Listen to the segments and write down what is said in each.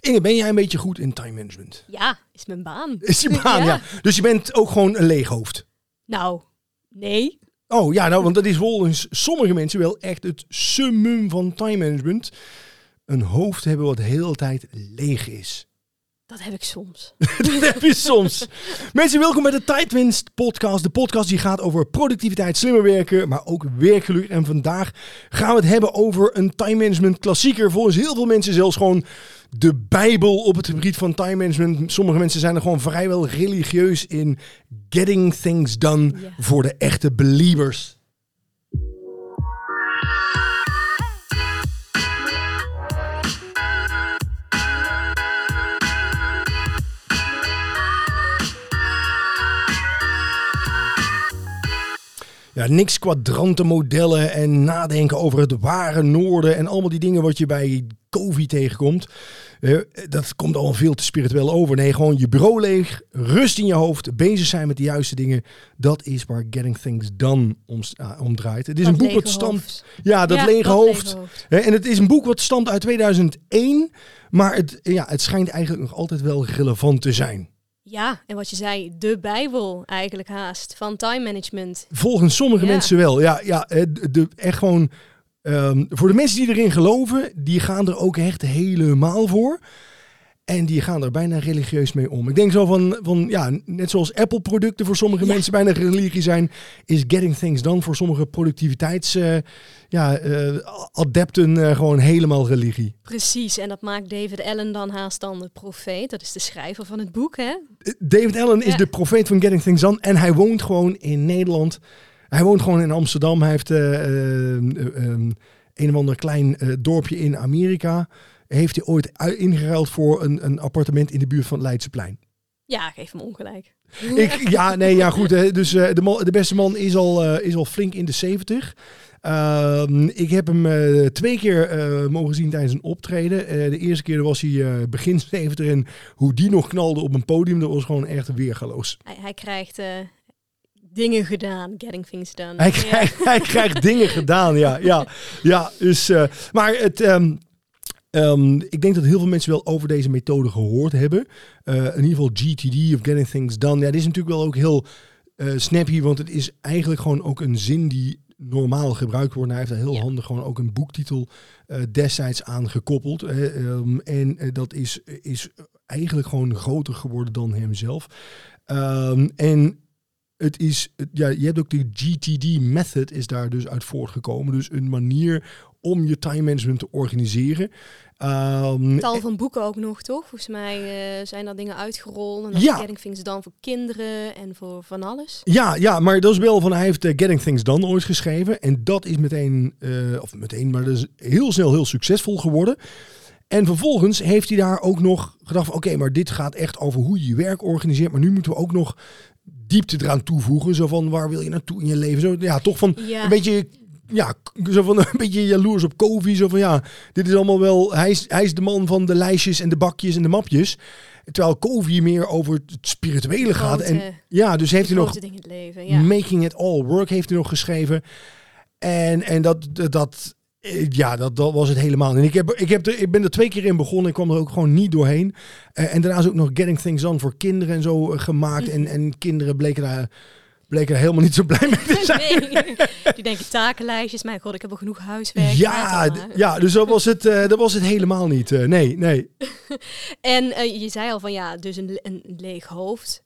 Inge, ben jij een beetje goed in time management? Ja, is mijn baan. Is je baan, ja. Ja. Dus je bent ook gewoon een leeg hoofd. Nou, nee. Oh ja, nou, want dat is volgens sommige mensen wel echt het summum van time management. Een hoofd hebben wat de hele tijd leeg is. Dat heb ik soms. dat heb je soms. Mensen, welkom bij de Tijdwinst podcast. De podcast die gaat over productiviteit, slimmer werken, maar ook werkgeluk. En vandaag gaan we het hebben over een time management klassieker. Volgens heel veel mensen zelfs gewoon de bijbel op het gebied van time management. Sommige mensen zijn er gewoon vrijwel religieus in. Getting things done voor de echte believers. Ja, niks kwadrantenmodellen en nadenken over het ware noorden en allemaal die dingen wat je bij COVID tegenkomt. Eh, dat komt allemaal veel te spiritueel over. Nee, gewoon je bureau leeg, rust in je hoofd, bezig zijn met de juiste dingen. Dat is waar Getting Things Done om, om draait. Het is Dat een boek wat stamt... Ja, dat Ja, lege dat hoofd. lege hoofd. Hè, En het is een boek wat stamt uit 2001. Maar het, ja, het schijnt eigenlijk nog altijd wel relevant te zijn. Ja, en wat je zei, de bijbel eigenlijk haast van time management. Volgens sommige Ja. mensen wel. Ja, ja de, de- echt gewoon. ehm, voor de mensen die erin geloven, die gaan er ook echt helemaal voor. En die gaan er bijna religieus mee om. Ik denk zo van, van ja, net zoals Apple-producten voor sommige Ja. mensen bijna religie zijn, is Getting Things Done voor sommige productiviteits, eh, ja, eh, adepten eh, gewoon helemaal religie. Precies, en dat maakt David Allen dan haast dan de profeet. Dat is de schrijver van het boek, hè? David Allen is de profeet van Getting Things Done en hij woont gewoon in Nederland. Hij woont gewoon in Amsterdam. Hij heeft een of ander klein dorpje in Amerika. Heeft hij ooit ui- ingeruild voor een, een appartement in de buurt van het Leidseplein. Ja, geef hem ongelijk. Ik, ja, nee, ja goed. Hè. Dus eh, de, man- de beste man is al, eh, is al flink in de 70. Ehm, ik heb hem eh, twee keer mogen zien tijdens een optreden. De eerste keer was hij begin 70 en hoe die nog knalde op een podium, dat was gewoon echt weergaloos. Hij, hij krijgt dingen gedaan, getting things done. Hij Ja. krijgt, hij krijgt dingen gedaan, ja. ja, ja dus, maar het, ehm, ehm, ik denk dat heel veel mensen wel over deze methode gehoord hebben. Eh, in ieder geval GTD of Getting Things Done. Ja, dit is natuurlijk wel ook heel eh, snappy, want het is eigenlijk gewoon ook een zin die normaal gebruikt wordt. En hij heeft er heel Ja. handig gewoon ook een boektitel eh, destijds aan gekoppeld. Eh, ehm, en dat is, is eigenlijk gewoon groter geworden dan hemzelf. Ehm, en het is, ja, je hebt ook de GTD method is daar dus uit voortgekomen. Dus een manier om je time management te organiseren. Ehm, Tal van boeken ook nog, toch? Volgens mij eh, zijn er dingen uitgerold. En Ja. getting things done voor kinderen en voor van alles. Ja, ja, maar dat is wel van hij heeft eh, Getting Things Done ooit geschreven. En dat is meteen, eh, of meteen, maar dat is heel snel heel succesvol geworden. En vervolgens heeft hij daar ook nog gedacht van oké, maar dit gaat echt over hoe je je werk organiseert. Maar nu moeten we ook nog diepte eraan toevoegen. Zo van waar wil je naartoe in je leven? Zo, ja, toch van Ja. een beetje, ja, zo van een beetje jaloers op Kovi. Zo van ja, dit is allemaal wel, hij is, hij is de man van de lijstjes en de bakjes en de mapjes. Terwijl Kovi meer over het spirituele gaat. En ja, dus heeft hij nog het leven. Ja. Making It All Work heeft hij nog geschreven. En, en dat, dat, eh, ja, dat, dat was het helemaal. En ik, heb, ik, heb er, ik ben er twee keer in begonnen. Ik kwam er ook gewoon niet doorheen. Eh, en daarna is ook nog Getting Things Done voor kinderen en zo eh, gemaakt. En, en kinderen bleken daar, bleken daar helemaal niet zo blij mee te zijn. Nee, die denken takenlijstjes. Mijn god, ik heb al genoeg huiswerk. Ja, ja, dus dat was het, eh, dat was het helemaal niet. Eh, nee, nee. En eh, je zei al van ja, dus een, een leeg hoofd.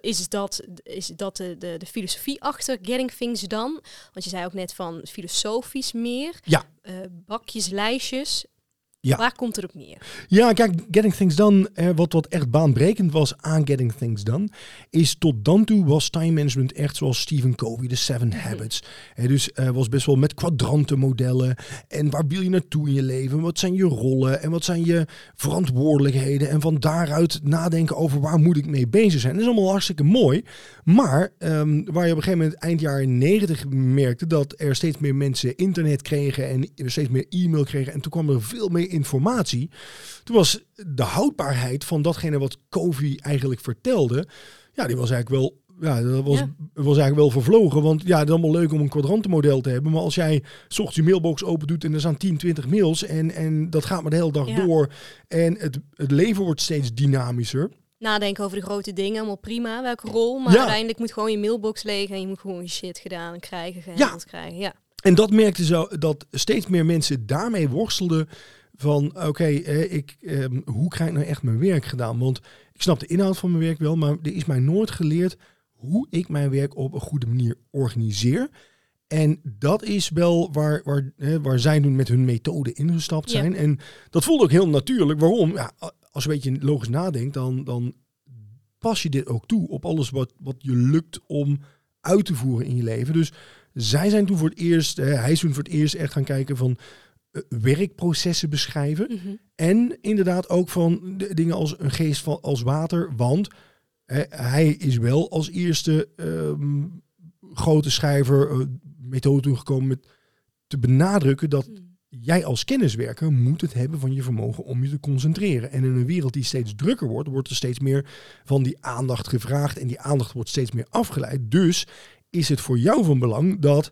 Is dat, is dat de, de, de filosofie achter Getting Things Done? Want je zei ook net van filosofisch meer. Ja. Bakjes, lijstjes. Ja. Waar komt het op neer? Ja, kijk, Getting Things Done, eh, wat, wat echt baanbrekend was aan Getting Things Done, is tot dan toe was time management echt zoals Stephen Covey, de Seven Habits. Eh, dus eh, was best wel met kwadrantenmodellen en waar wil je naartoe in je leven, wat zijn je rollen en wat zijn je verantwoordelijkheden en van daaruit nadenken over waar moet ik mee bezig zijn. Dat is allemaal hartstikke mooi, maar ehm, waar je op een gegeven moment eind jaren 90 merkte dat er steeds meer mensen internet kregen en steeds meer e-mail kregen en toen kwam er veel meer informatie. Toen was de houdbaarheid van datgene wat Covey eigenlijk vertelde, ja, die was eigenlijk wel ja, dat was, was eigenlijk wel vervlogen. Want ja, het is allemaal leuk om een kwadrantenmodel te hebben. Maar als jij ochtends je mailbox open doet en er staan 10, 20 mails. En, en dat gaat maar de hele dag door. En het, het leven wordt steeds dynamischer. Nadenken over de grote dingen, allemaal prima, welke rol. Maar uiteindelijk moet gewoon je mailbox leeg en je moet gewoon je shit gedaan krijgen, gehandeld krijgen. Ja. En dat merkte zo dat steeds meer mensen daarmee worstelden van oké, eh, ik, eh, hoe krijg ik nou echt mijn werk gedaan? Want ik snap de inhoud van mijn werk wel, maar er is mij nooit geleerd hoe ik mijn werk op een goede manier organiseer. En dat is wel waar, waar, hè, waar zij nu met hun methode ingestapt zijn. En dat voelde ook heel natuurlijk. Waarom? Ja, als je een beetje logisch nadenkt, dan, dan pas je dit ook toe op alles wat, wat je lukt om uit te voeren in je leven. Dus zij zijn toen voor het eerst, hè, hij is toen voor het eerst echt gaan kijken van werkprocessen beschrijven. Mhm. En inderdaad ook van de dingen als een geest van, als water. Want hij is wel als eerste ehm, grote schrijver uh, methode toegekomen met te benadrukken dat hmm. jij als kenniswerker moet het hebben van je vermogen om je te concentreren. En in een wereld die steeds drukker wordt, wordt er steeds meer van die aandacht gevraagd en die aandacht wordt steeds meer afgeleid. Dus is het voor jou van belang dat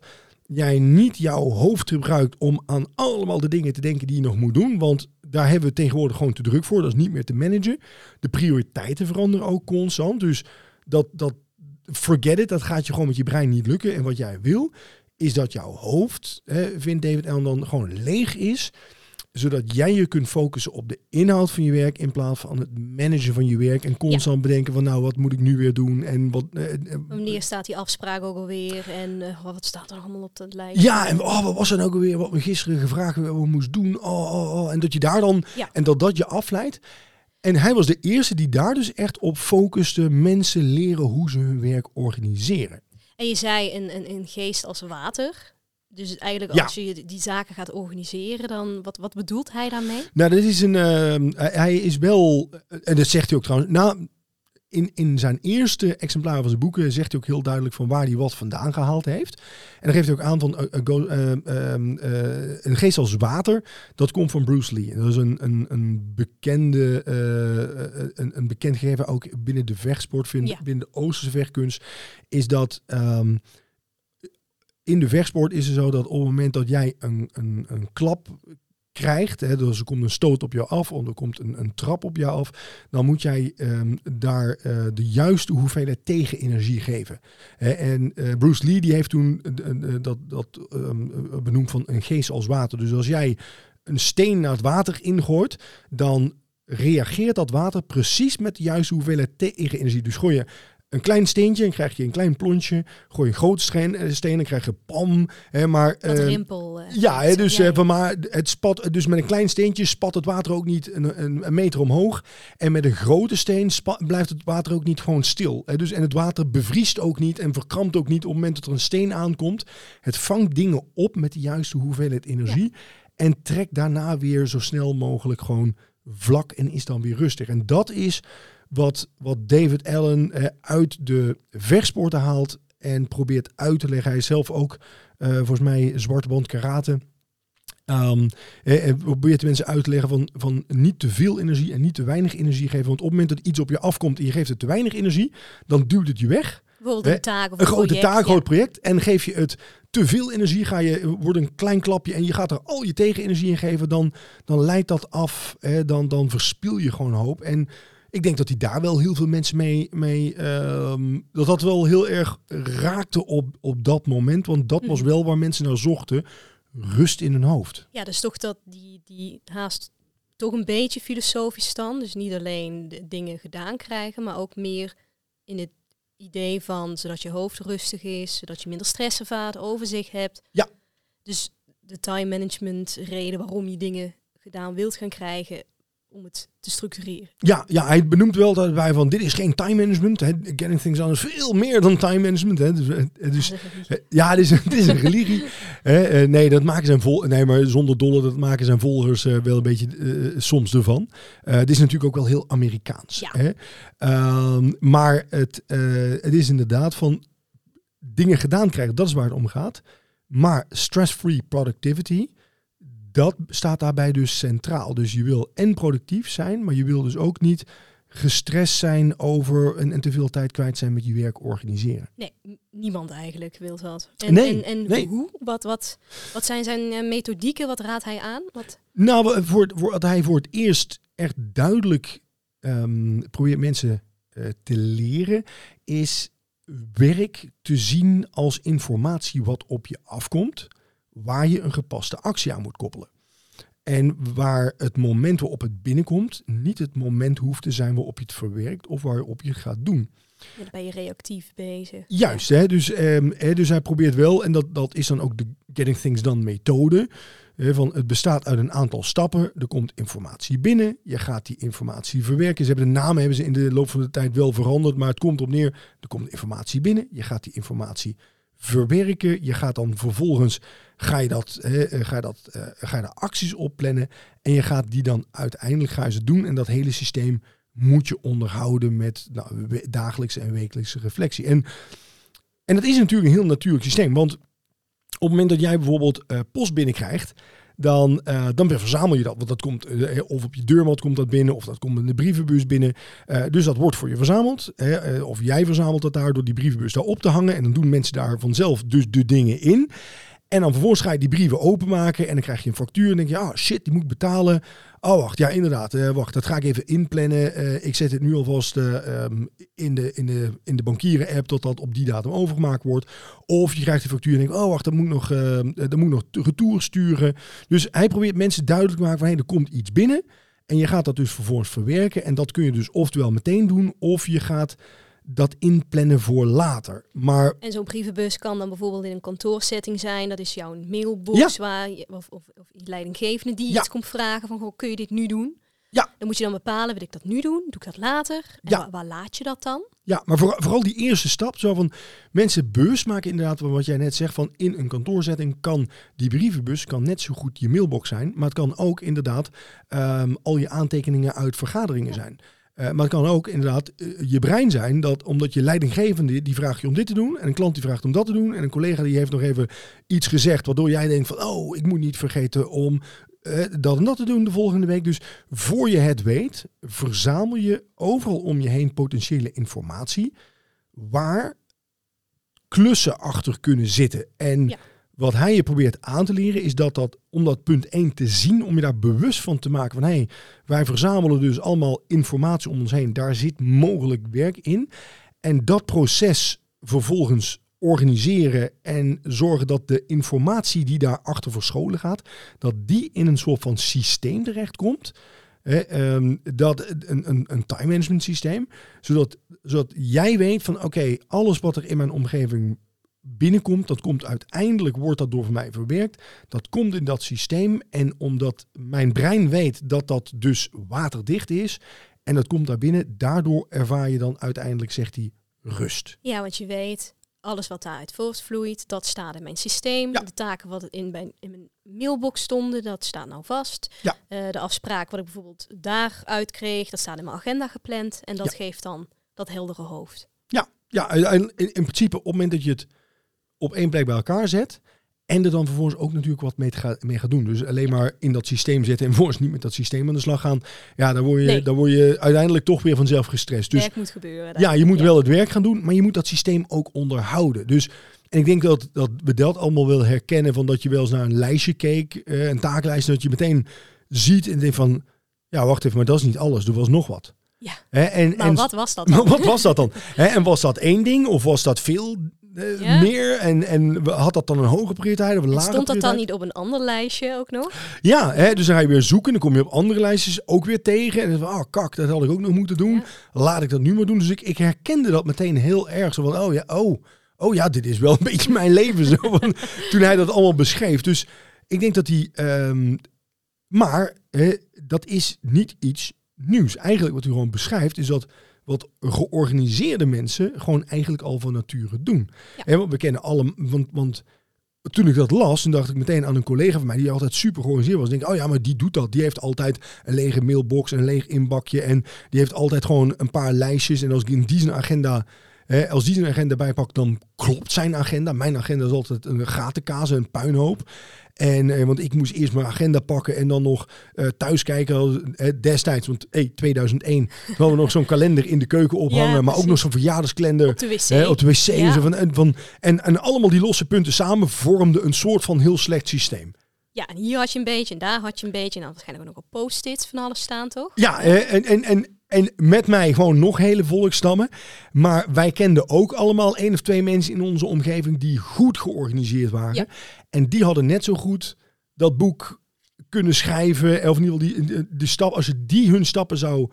jij niet jouw hoofd gebruikt om aan allemaal de dingen te denken die je nog moet doen. Want daar hebben we tegenwoordig gewoon te druk voor. Dat is niet meer te managen. De prioriteiten veranderen ook constant. Dus dat, dat forget it, dat gaat je gewoon met je brein niet lukken. En wat jij wil, is dat jouw hoofd, hè, vindt David Allen dan, gewoon leeg is zodat jij je kunt focussen op de inhoud van je werk in plaats van het managen van je werk en constant bedenken van nou wat moet ik nu weer doen en wat. Wanneer staat die afspraak ook alweer en uh, wat staat er allemaal op dat lijst? Ja en oh, wat was er nou alweer wat we gisteren gevraagd we moest doen oh, oh, oh, en dat je daar dan ja. en dat dat je afleidt. En hij was de eerste die daar dus echt op focuste mensen leren hoe ze hun werk organiseren. En je zei een, een, een geest als water. Dus eigenlijk als je die zaken gaat organiseren, dan wat, wat bedoelt hij daarmee? Nou, dat is een. Uh, hij is wel. En dat zegt hij ook trouwens. Nou, in, in zijn eerste exemplaar van zijn boeken zegt hij ook heel duidelijk van waar hij wat vandaan gehaald heeft. En dan geeft hij ook aan van uh, uh, een geest als water, dat komt van Bruce Lee. Dat is een, een, een bekende, een, een bekend gegeven ook binnen de vechtsport, binnen, binnen de Oosterse vechtkunst, is dat um, in de vechtsport is het zo dat op het moment dat jij een, een, een klap krijgt, hè, dus er komt een stoot op jou af of er komt een, een trap op jou af, dan moet jij um, daar uh, de juiste hoeveelheid tegenenergie geven. en uh, Bruce Lee die heeft toen uh, dat, dat um, benoemd van een geest als water. Dus als jij een steen naar het water ingooit, dan reageert dat water precies met de juiste hoeveelheid tegenenergie. Dus gooi je een klein steentje, en krijg je een klein plontje. Gooi je een grote steen, eh, steen, dan krijg je pam. Hè, maar, Wat uh, rimpel. Uh, ja, hè, dus, ja. maar het spat, dus met een klein steentje spat het water ook niet een, een, een meter omhoog. En met een grote steen spat, blijft het water ook niet gewoon stil. Hè, dus, en het water bevriest ook niet en verkrampt ook niet op het moment dat er een steen aankomt. Het vangt dingen op met de juiste hoeveelheid energie. En trekt daarna weer zo snel mogelijk gewoon vlak en is dan weer rustig. En dat is wat, wat David Allen eh, uit de vechtsporten haalt en probeert uit te leggen. Hij is zelf ook uh, volgens mij zwarte band karate. Um, en probeert de mensen uit te leggen van, van niet te veel energie en niet te weinig energie geven. Want op het moment dat iets op je afkomt en je geeft het te weinig energie, dan duwt het je weg. Bijvoorbeeld een taak of een, grote project, taak, groot project. En geef je het te veel energie, ga je, wordt een klein klapje en je gaat er al je tegenenergie in geven, dan, dan leidt dat af. Hè, dan, dan verspil je gewoon hoop. En ik denk dat hij daar wel heel veel mensen mee. mee um, dat dat wel heel erg raakte op, op dat moment. Want dat was mhm. wel waar mensen naar zochten. Rust in hun hoofd. Ja, dus toch dat die, die haast toch een beetje filosofisch stand. Dus niet alleen de dingen gedaan krijgen, maar ook meer in het idee van zodat je hoofd rustig is, zodat je minder stress ervaart, overzicht hebt. Ja. Dus de time management reden waarom je dingen gedaan wilt gaan krijgen, om het te structureren. Ja, ja, hij benoemt wel dat wij van dit is geen time management. Hè. Getting things done is veel meer dan time management. Hè. Dus, dus, ja, het is, het is een religie. hè. Nee, dat maken zijn vol. Nee, maar zonder dolle, dat maken zijn volgers uh, wel een beetje uh, soms ervan. Uh, het is natuurlijk ook wel heel Amerikaans. Ja. Hè. Um, maar het, het is inderdaad van dingen gedaan krijgen. Dat is waar het om gaat. Maar stress-free productivity dat staat daarbij dus centraal. Dus je wil en productief zijn, maar je wil dus ook niet gestrest zijn over en, en te veel tijd kwijt zijn met je werk organiseren. Nee, niemand eigenlijk wil dat. En, Nee, en, en nee. hoe? Wat, wat, wat zijn zijn eh, methodieken? Wat raadt hij aan? Wat? Nou, voor, voor, wat hij voor het eerst echt duidelijk ehm, probeert mensen eh, te leren, is werk te zien als informatie wat op je afkomt, waar je een gepaste actie aan moet koppelen. En waar het moment waarop het binnenkomt niet het moment hoeft te zijn waarop je het verwerkt of waarop je het gaat doen. Ja, dan ben je reactief bezig. Juist, hè? Dus, ehm, hè, dus hij probeert wel, en dat, dat is dan ook de Getting Things Done methode. hè, van het bestaat uit een aantal stappen. Er komt informatie binnen. Je gaat die informatie verwerken. Ze hebben de namen hebben ze in de loop van de tijd wel veranderd. Maar het komt op neer. Er komt informatie binnen. Je gaat die informatie verwerken. Je gaat dan vervolgens ga je dat, eh, ga je dat, eh, ga je daar acties op plannen. En je gaat die dan uiteindelijk ga je ze doen. En dat hele systeem moet je onderhouden met nou, dagelijkse en wekelijkse reflectie. En, en dat is natuurlijk een heel natuurlijk systeem. Want op het moment dat jij bijvoorbeeld eh, post binnenkrijgt, dan, eh, dan verzamel je dat. Want dat komt eh, of op je deurmat komt dat binnen, of dat komt in de brievenbus binnen. Eh, dus dat wordt voor je verzameld. Hè, eh, of jij verzamelt dat daar door die brievenbus daar op te hangen. En dan doen mensen daar vanzelf dus de dingen in. En dan vervolgens ga je die brieven openmaken en dan krijg je een factuur en denk je, ah shit, die moet betalen. Oh wacht, ja inderdaad, eh, wacht, dat ga ik even inplannen. Eh, ik zet het nu alvast eh, ehm, in, de, in, de, in de bankieren app dat dat op die datum overgemaakt wordt. Of je krijgt die factuur en denkt, oh wacht, dat moet nog, dat moet nog retour sturen. Dus hij probeert mensen duidelijk te maken van, hey, er komt iets binnen. En je gaat dat dus vervolgens verwerken. En dat kun je dus oftewel meteen doen, of je gaat dat inplannen voor later. Maar En zo'n brievenbus kan dan bijvoorbeeld in een kantoorsetting zijn. Dat is jouw mailbox Ja. waar je, of, of, of je leidinggevende die Ja. iets komt vragen van, goh, kun je dit nu doen? Ja. Dan moet je dan bepalen, wil ik dat nu doen? Doe ik dat later? En Ja. waar, waar laat je dat dan? Ja, maar voor- vooral die eerste stap, zo van mensen bewust maken inderdaad, wat jij net zegt, van in een kantoorzetting kan die brievenbus kan net zo goed je mailbox zijn, maar het kan ook inderdaad ehm, al je aantekeningen uit vergaderingen zijn. Eh, maar het kan ook inderdaad eh, je brein zijn, dat omdat je leidinggevende, die vraagt je om dit te doen, en een klant die vraagt om dat te doen, en een collega die heeft nog even iets gezegd, waardoor jij denkt van, oh, ik moet niet vergeten om eh, dat en dat te doen de volgende week. Dus voor je het weet, verzamel je overal om je heen potentiële informatie waar klussen achter kunnen zitten. En Ja. Wat hij je probeert aan te leren is dat dat om dat punt 1 te zien, om je daar bewust van te maken van hé, hey, wij verzamelen dus allemaal informatie om ons heen. Daar zit mogelijk werk in. En dat proces vervolgens organiseren en zorgen dat de informatie die daarachter verscholen gaat, dat die in een soort van systeem terechtkomt. Hè, ehm, dat een, een, een time management systeem, zodat, zodat jij weet van oké, alles wat er in mijn omgeving binnenkomt, dat komt uiteindelijk, wordt dat door mij verwerkt. Dat komt in dat systeem en omdat mijn brein weet dat dat dus waterdicht is en dat komt daar binnen, daardoor ervaar je dan uiteindelijk, zegt hij, rust. Ja, want je weet, alles wat daaruit voortvloeit, dat staat in mijn systeem. Ja. De taken wat in mijn, in mijn mailbox stonden, dat staat nou vast. Ja. Eh, de afspraak wat ik bijvoorbeeld daaruit kreeg, dat staat in mijn agenda gepland. En dat Ja. geeft dan dat heldere hoofd. Ja, ja in, in principe op het moment dat je het op één plek bij elkaar zet. En er dan vervolgens ook natuurlijk wat mee, te ga- mee gaat doen. Dus alleen maar in dat systeem zetten en vervolgens niet met dat systeem aan de slag gaan. Ja, dan word je, Nee. dan word je uiteindelijk toch weer vanzelf gestrest. Dus Werk moet gebeuren. ja, je moet wel het werk gaan doen, maar je moet dat systeem ook onderhouden. Dus en ik denk dat, dat we dat allemaal wel herkennen van dat je wel eens naar een lijstje keek, eh, een taaklijst, dat je meteen ziet en denkt van, ja, wacht even, maar dat is niet alles. Er was nog wat. Ja. En, Maar en wat was dat maar dan? wat was dat dan? En was dat één ding of was dat veel Ja. meer? En, en had dat dan een hoge prioriteit of een lage stond dat dan niet op een ander lijstje ook nog? Ja, hè, dus dan ga je weer zoeken. Dan kom je op andere lijstjes ook weer tegen. En dan van, oh kak, dat had ik ook nog moeten doen. Ja. Laat ik dat nu maar doen. Dus ik, ik herkende dat meteen heel erg. Zo van, oh ja, oh, oh ja, dit is wel een beetje mijn leven. Zo, van, toen hij dat allemaal beschreef. Dus ik denk dat hij... ehm, maar hè, dat is niet iets nieuws. Eigenlijk wat u gewoon beschrijft is dat wat georganiseerde mensen gewoon eigenlijk al van nature doen. Ja. Hè, want we kennen alle, want, want toen ik dat las, toen dacht ik meteen aan een collega van mij die altijd super georganiseerd was. Ik denk, oh ja, maar die doet dat. Die heeft altijd een lege mailbox, een leeg inbakje en die heeft altijd gewoon een paar lijstjes. En als ik in die zijn agenda Hè, als die zijn agenda bijpakt, dan klopt zijn agenda. Mijn agenda is altijd een gatenkaas, een puinhoop. En, eh, want ik moest eerst mijn agenda pakken en dan nog eh, thuis kijken. Destijds, want hey, 2001 hadden we nog zo'n kalender in de keuken ophangen. Ja, maar ook nog zo'n verjaardagskalender Op de wc. hè, op de wc. en zo van, en, van, en, en allemaal die losse punten samen vormden een soort van heel slecht systeem. Ja, en hier had je een beetje en daar had je een beetje. En dan waarschijnlijk ook nog op post-its van alles staan, toch? Ja, en, en, en, en met mij gewoon nog hele volkstammen. Maar wij kenden ook allemaal één of twee mensen in onze omgeving die goed georganiseerd waren. Ja. En die hadden net zo goed dat boek kunnen schrijven. Of in ieder geval die, de, stap, als je die hun stappen zou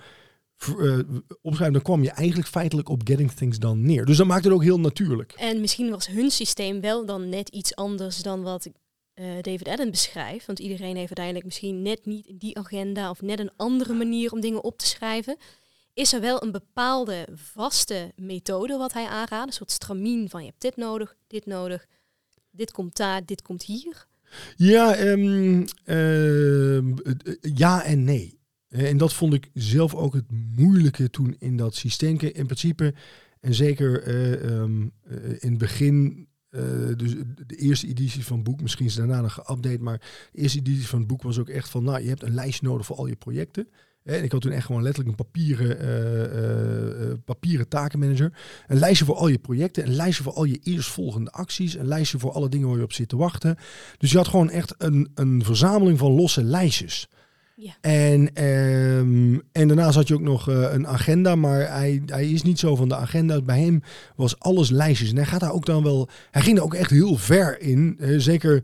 eh, opschrijven, dan kwam je eigenlijk feitelijk op Getting Things Done neer. Dus dat maakt het ook heel natuurlijk. En misschien was hun systeem wel dan net iets anders dan wat eh, David Allen beschrijft. Want iedereen heeft uiteindelijk misschien net niet die agenda of net een andere manier om dingen op te schrijven. Is er wel een bepaalde vaste methode wat hij aanraadt? Een soort stramien van je hebt dit nodig, dit nodig, dit komt daar, dit komt hier. Ja, ehm, ehm, eh, ja en nee. Eh, En dat vond ik zelf ook het moeilijke toen in dat systeem. In principe, en zeker eh, ehm, eh, in het begin, eh, dus de eerste editie van het boek, misschien is daarna nog geüpdate, maar de eerste editie van het boek was ook echt van, nou, je hebt een lijstje nodig voor al je projecten. En ik had toen echt gewoon letterlijk een papieren, eh, eh, papieren takenmanager. Een lijstje voor al je projecten, een lijstje voor al je eerstvolgende acties, een lijstje voor alle dingen waar je op zit te wachten. Dus je had gewoon echt een, een verzameling van losse lijstjes. En, ehm, en daarnaast had je ook nog eh, een agenda, maar hij, hij is niet zo van de agenda. Bij hem was alles lijstjes. En hij gaat daar ook dan wel. Hij ging er ook echt heel ver in. Zeker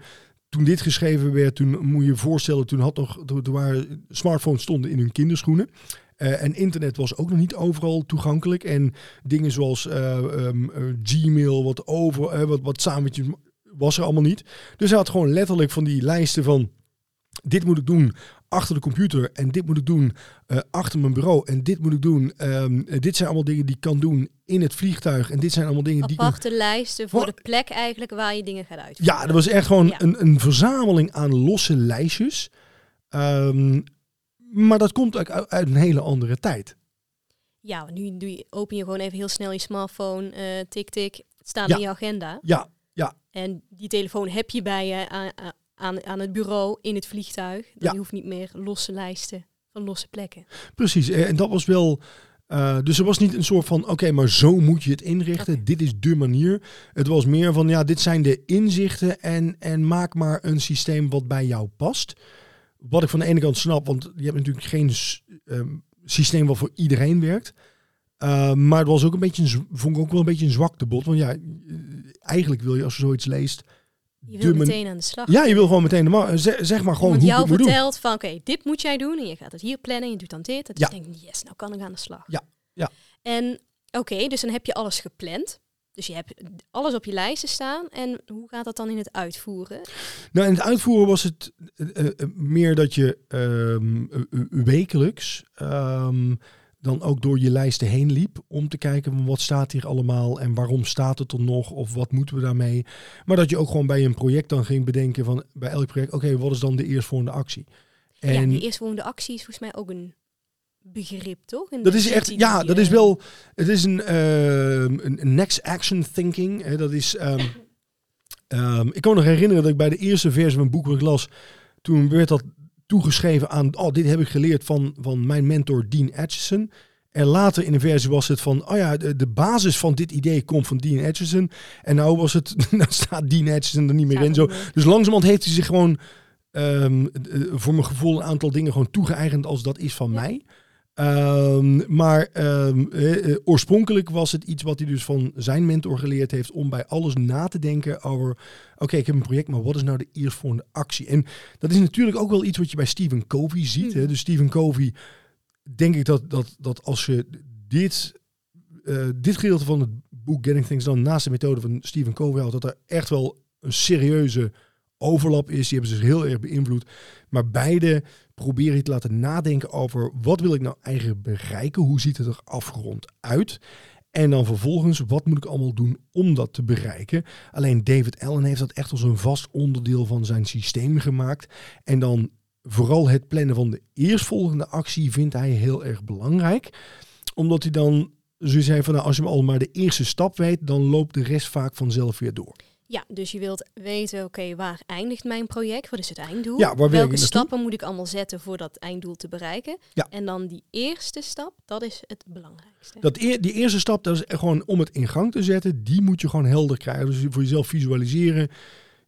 toen dit geschreven werd, toen moet je je voorstellen, toen had nog, toen, waren smartphones stonden in hun kinderschoenen. Eh, en internet was ook nog niet overal toegankelijk. En dingen zoals eh, ehm, eh, Gmail, wat over, wat, wat was er allemaal niet. Dus hij had gewoon letterlijk van die lijsten van dit moet ik doen achter de computer en dit moet ik doen eh, achter mijn bureau en dit moet ik doen. Ehm, eh, dit zijn allemaal dingen die ik kan doen in het vliegtuig en dit zijn allemaal dingen die ik Aparte lijsten voor de plek eigenlijk waar je dingen gaat uitvoeren. ja, dat was echt gewoon Ja. een, een verzameling aan losse lijstjes. Ehm, maar dat komt ook uit, uit een hele andere tijd. Ja, nu doe je, open je gewoon even heel snel je smartphone, eh, tik tik, het staat Ja. in je agenda. Ja, En die telefoon heb je bij je aan, aan, het bureau, in het vliegtuig. Dan Ja. Je hoeft niet meer losse lijsten van losse plekken. precies. Eh, En dat was wel. eh, dus er was niet een soort van, oké, maar zo moet je het inrichten. Dit is de manier. Het was meer van, ja, dit zijn de inzichten en, en maak maar een systeem wat bij jou past. Wat ik van de ene kant snap, want je hebt natuurlijk geen ehm, systeem wat voor iedereen werkt. Uh, maar het was ook een beetje, een, vond ik ook wel een beetje een zwaktebod. Want ja, eh, eigenlijk wil je als je zoiets leest. Je wil man- meteen aan de slag. Ja, je wil gewoon meteen de ma- zeg, zeg maar gewoon hoe jou het moet doen. vertelt van, oké, dit moet jij doen. En je gaat het hier plannen, je doet dan dit. En Ja. dus denk je, yes, nou kan ik aan de slag. Ja, ja. En oké, dus dan heb je alles gepland. Dus je hebt alles op je lijsten staan. En hoe gaat dat dan in het uitvoeren? Nou, in het uitvoeren was het eh, eh, meer dat je ehm, eh, eh, wekelijks ehm, dan ook door je lijsten heen liep om te kijken wat staat hier allemaal en waarom staat het er nog of wat moeten we daarmee. Maar dat je ook gewoon bij een project dan ging bedenken van bij elk project, oké, wat is dan de eerstvolgende actie? ja, En die eerstvolgende actie is volgens mij ook een begrip, toch? In dat de is echt, ja, die, dat is wel, het is een, ehm, een een next action thinking. Hè, dat is, ehm, ehm, ik kan me nog herinneren dat ik bij de eerste versie van een boek wat ik las, toen werd dat toegeschreven aan, oh, dit heb ik geleerd van, van mijn mentor Dean Acheson. En later in een versie was het van, oh ja, de, de basis van dit idee komt van Dean Acheson. En nou was het, nou staat Dean Acheson er niet meer in. Zo. Dus langzamerhand heeft hij zich gewoon, ehm, eh, voor mijn gevoel, een aantal dingen gewoon toegeëigend als dat is van Ja. mij. Ehm, maar ehm, eh, eh, oorspronkelijk was het iets wat hij dus van zijn mentor geleerd heeft om bij alles na te denken over, oké, ik heb een project, maar wat is nou de eerstvolgende actie? En dat is natuurlijk ook wel iets wat je bij Stephen Covey ziet. Hè? Mhm. Dus Stephen Covey, denk ik dat, dat, dat als je dit, eh, dit gedeelte van het boek Getting Things Done naast de methode van Stephen Covey had, dat er echt wel een serieuze overlap is. Die hebben ze heel erg beïnvloed. Maar beide proberen je te laten nadenken over wat wil ik nou eigenlijk bereiken? Hoe ziet het er afgerond uit? En dan vervolgens, wat moet ik allemaal doen om dat te bereiken? Alleen David Allen heeft dat echt als een vast onderdeel van zijn systeem gemaakt. En dan vooral het plannen van de eerstvolgende actie vindt hij heel erg belangrijk. Omdat hij dan Dus je zei van nou, als je al maar de eerste stap weet, dan loopt de rest vaak vanzelf weer door. Ja, dus je wilt weten, oké, waar eindigt mijn project? Wat is het einddoel? Ja, Welke stappen moet ik allemaal zetten voor dat einddoel te bereiken? Ja. En dan die eerste stap, dat is het belangrijkste. Dat die eerste stap, dat is gewoon om het in gang te zetten, die moet je gewoon helder krijgen. Dus voor jezelf visualiseren,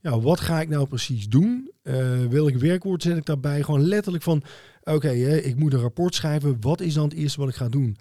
ja, wat ga ik nou precies doen? Eh, welk werkwoord zet ik daarbij? Gewoon letterlijk van, oké, ik moet een rapport schrijven. Wat is dan het eerste wat ik ga doen?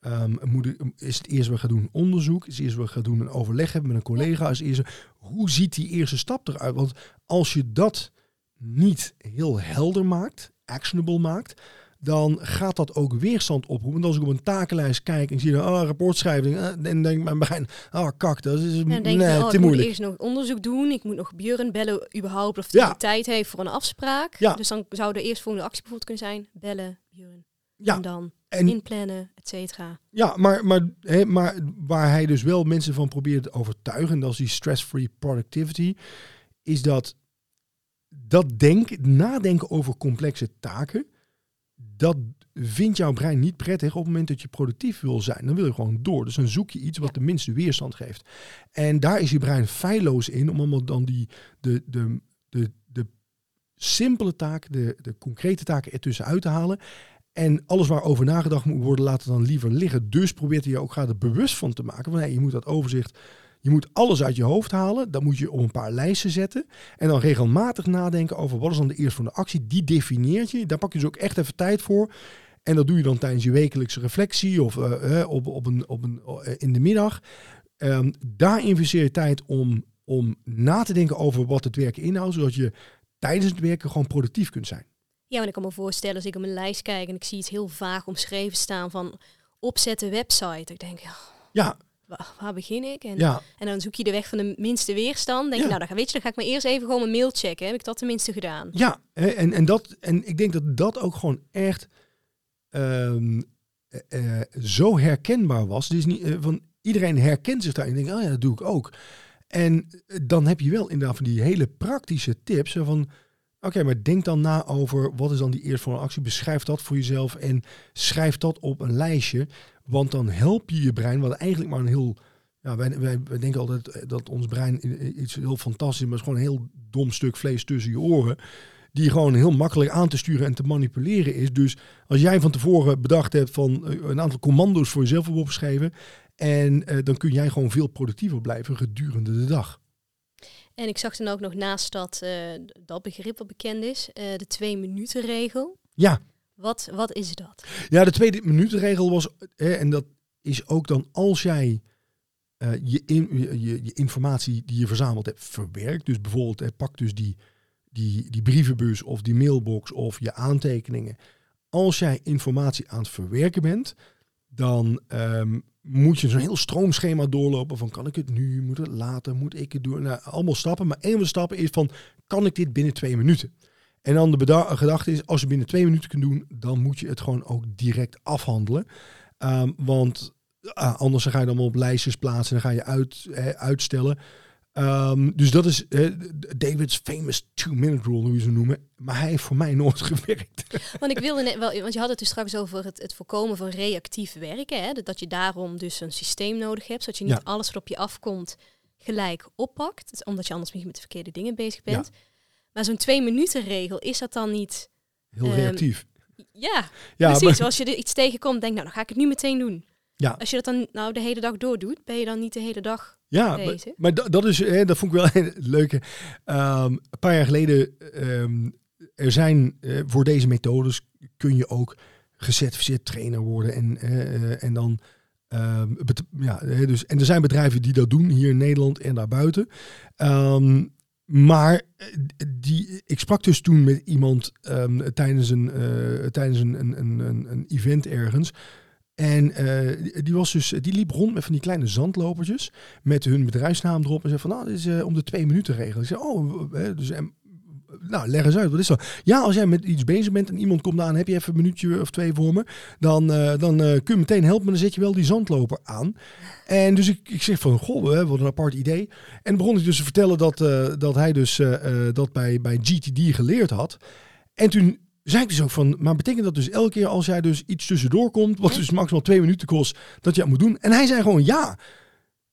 Ehm, moet ik, is het eerste wat ik ga doen onderzoek? Is het eerste wat ik ga doen een overleg hebben met een collega? Is het eerste, hoe ziet die eerste stap eruit? Want als je dat niet heel helder maakt, actionable maakt, dan gaat dat ook weerstand oproepen. Want als ik op een takenlijst kijk en zie dan, oh, rapport schrijven, eh, dan denk ik mijn brein, oh, kak, dat is En dan denk nee, je, oh, te ik moet moeilijk. eerst nog onderzoek doen. Ik moet nog Björn bellen überhaupt of hij Ja. tijd heeft voor een afspraak. Ja. Dus dan zou de eerstvolgende actie bijvoorbeeld kunnen zijn, bellen Björn. Ja, En dan en, inplannen, et cetera. ja maar, maar, maar waar hij dus wel mensen van probeert te overtuigen, en dat is die stress-free productivity, is dat dat denk, nadenken over complexe taken, dat vindt jouw brein niet prettig op het moment dat je productief wil zijn. Dan wil je gewoon door. Dus dan zoek je iets wat de minste weerstand geeft. En daar is je brein feilloos in om allemaal dan die, de, de, de, de simpele taken, de, de concrete taken ertussen uit te halen. En alles waarover nagedacht moet worden, laat het dan liever liggen. Dus probeert hij je ook graag er bewust van te maken. Van, hey, je moet dat overzicht, je moet alles uit je hoofd halen. Dat moet je op een paar lijsten zetten. En dan regelmatig nadenken over wat is dan de eerstvolgende actie. Die definieert je. Daar pak je dus ook echt even tijd voor. En dat doe je dan tijdens je wekelijkse reflectie of eh, eh, op, op een, op een, eh, in de middag. Ehm, daar investeer je tijd om, om na te denken over wat het werken inhoudt. Zodat je tijdens het werken gewoon productief kunt zijn. Ja, want ik kan me voorstellen als ik op mijn lijst kijk en ik zie iets heel vaag omschreven staan van opzetten website. Ik denk, ja, Ja, waar, waar begin ik? En, ja. en dan zoek je de weg van de minste weerstand. Denk je, nou, dan, ga- weet je, dan ga ik maar eerst even gewoon mijn mail checken. Heb ik dat tenminste gedaan? Ja, en, en, dat, en ik denk dat dat ook gewoon echt ehm, eh, eh, zo herkenbaar was. Dus niet, eh, van, iedereen herkent zich daarin. En denkt, oh ja, dat doe ik ook. En dan heb je wel inderdaad van die hele praktische tips. Van, oké, maar denk dan na over wat is dan die eerstvolgende actie. Beschrijf dat voor jezelf en schrijf dat op een lijstje. Want dan help je je brein, wat eigenlijk maar een heel... Ja, wij, wij, wij denken altijd eh, dat ons brein iets heel fantastisch is, maar het is gewoon een heel dom stuk vlees tussen je oren. Die gewoon heel makkelijk aan te sturen en te manipuleren is. Dus als jij van tevoren bedacht hebt van eh, een aantal commando's voor jezelf opgeschreven. En eh, dan kun jij gewoon veel productiever blijven gedurende de dag. En ik zag dan ook nog naast dat, eh, dat begrip wat bekend is, eh, de twee minuten regel. Ja, Wat, wat is dat? Ja, de tweede minutenregel was, hè, en dat is ook dan als jij eh, je, in, je, je, informatie die je verzameld hebt verwerkt. Dus bijvoorbeeld, eh, pak dus die, die, die brievenbus of die mailbox of je aantekeningen. Als jij informatie aan het verwerken bent, dan ehm, moet je zo'n heel stroomschema doorlopen van kan ik het nu, moet het later, moet ik het doen. Nou, allemaal stappen, maar een van de stappen is van kan ik dit binnen twee minuten? En dan de gedachte is, als je binnen twee minuten kunt doen, dan moet je het gewoon ook direct afhandelen. Ehm, want ah, anders ga je dan op lijstjes plaatsen en dan ga je uit, uitstellen. Ehm, dus dat is eh, David's famous two-minute rule, hoe je ze noemen. Maar hij heeft voor mij nooit gewerkt. Want ik wilde net wel, want je had het dus straks over het, het voorkomen van reactief werken. Hè? Dat je daarom dus een systeem nodig hebt, zodat je niet Ja. alles wat op je afkomt gelijk oppakt. Dus omdat je anders misschien met de verkeerde dingen bezig bent. Maar zo'n twee minuten regel, is dat dan niet... Heel Ehm, reactief. Ja, Ja, precies. maar- Als je er iets tegenkomt, denk nou, dan ga ik het nu meteen doen. Ja. Als je dat dan nou de hele dag doordoet, ben je dan niet de hele dag... Ja, maar, dat, is, hè, dat vond ik wel een leuke. Ehm, een paar jaar geleden, ehm, er zijn eh, voor deze methodes kun je ook gecertificeerd trainer worden en, eh, eh, en dan. ehm, ja, dus, en er zijn bedrijven die dat doen hier in Nederland en daarbuiten. Maar die, ik sprak dus toen met iemand tijdens, een, tijdens een, een, een, een event ergens. En eh, die- was dus, die liep rond met van die kleine zandlopertjes met hun bedrijfsnaam erop en zei van, nou, dit is eh, om de twee minuten regel. Ik zei, oh, eh, dus, nou, leg eens uit, wat is dat? Ja, als jij met iets bezig bent en iemand komt aan, heb je even een minuutje of twee voor me, dan, dan kun je meteen helpen, maar dan zet je wel die zandloper aan. En dus ik, ik zeg van, goh, wat een apart idee. En begon ik dus te vertellen dat, dat hij dus dat bij, bij GTD geleerd had. En toen zei ik dus ook van, maar betekent dat dus elke keer als jij dus iets tussendoor komt, wat dus maximaal twee minuten kost, dat je dat moet doen? En hij zei gewoon ja.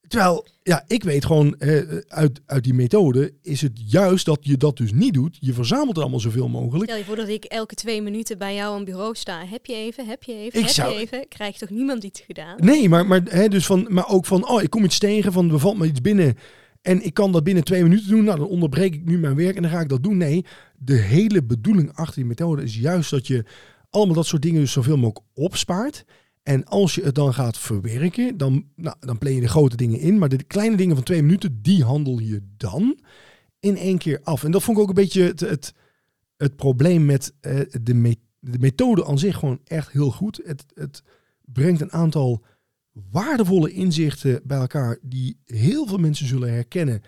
Terwijl, ja, ik weet gewoon eh, uit, uit die methode is het juist dat je dat dus niet doet. Je verzamelt het allemaal zoveel mogelijk. Stel je voor dat ik elke twee minuten bij jou aan bureau sta. Heb je even, heb je even, Ik heb zou- je even. Krijgt toch niemand iets gedaan? Nee, maar, maar, hè, dus van, maar ook van, oh, ik kom iets tegen, van er valt me iets binnen. En ik kan dat binnen twee minuten doen. Nou, dan onderbreek ik nu mijn werk en dan ga ik dat doen. Nee, de hele bedoeling achter die methode is juist dat je allemaal dat soort dingen dus zoveel mogelijk opspaart. En als je het dan gaat verwerken, dan, nou, dan play je de grote dingen in. Maar de kleine dingen van twee minuten, die handel je dan in één keer af. En dat vond ik ook een beetje het, het, het probleem met eh, de, de methode aan zich gewoon echt heel goed. Het, het brengt een aantal waardevolle inzichten bij elkaar die heel veel mensen zullen herkennen.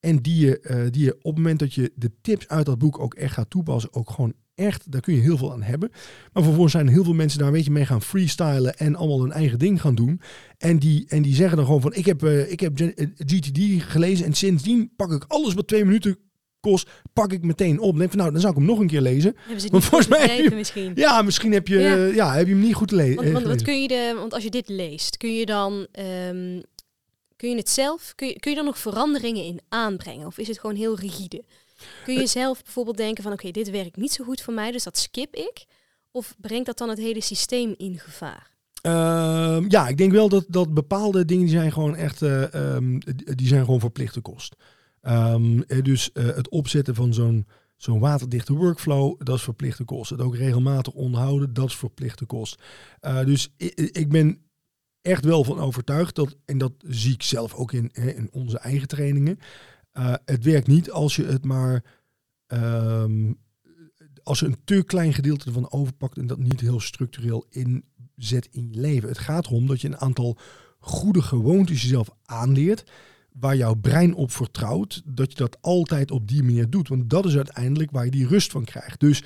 En die je, eh, die je op het moment dat je de tips uit dat boek ook echt gaat toepassen, ook gewoon echt, daar kun je heel veel aan hebben. Maar vervolgens zijn heel veel mensen daar een beetje mee gaan freestylen en allemaal hun eigen ding gaan doen. En die, en die zeggen dan gewoon van, ik heb, eh, ik heb Gen- eh, GTD gelezen en sindsdien pak ik alles wat twee minuten kost, pak ik meteen op. Denk van, nou, dan zou ik hem nog een keer lezen. Want niet volgens mij- begrepen misschien? Ja, misschien heb je, Ja. ja. heb je hem niet goed le- Want, want, wat gelezen. kun je de, want als je dit leest, kun je dan ehm, kun je het zelf, kun je, kun je er nog veranderingen in aanbrengen? Of is het gewoon heel rigide? Kun je zelf bijvoorbeeld denken van oké, dit werkt niet zo goed voor mij, dus dat skip ik? Of brengt dat dan het hele systeem in gevaar? Ehm, ja, ik denk wel dat, dat bepaalde dingen die zijn gewoon echt, die die zijn gewoon verplichte kost. Ehm, eh, dus eh, het opzetten van zo'n zo'n waterdichte workflow, dat is verplichte kost. Het ook regelmatig onderhouden, dat is verplichte kost. Eh, dus ik ben echt wel van overtuigd dat, en dat zie ik zelf ook in, hè, in onze eigen trainingen. het werkt niet als je het maar ehm, als je een te klein gedeelte ervan overpakt en dat niet heel structureel inzet in je leven. Het gaat erom dat je een aantal goede gewoontes jezelf aanleert, waar jouw brein op vertrouwt, dat je dat altijd op die manier doet. Want dat is uiteindelijk waar je die rust van krijgt. Dus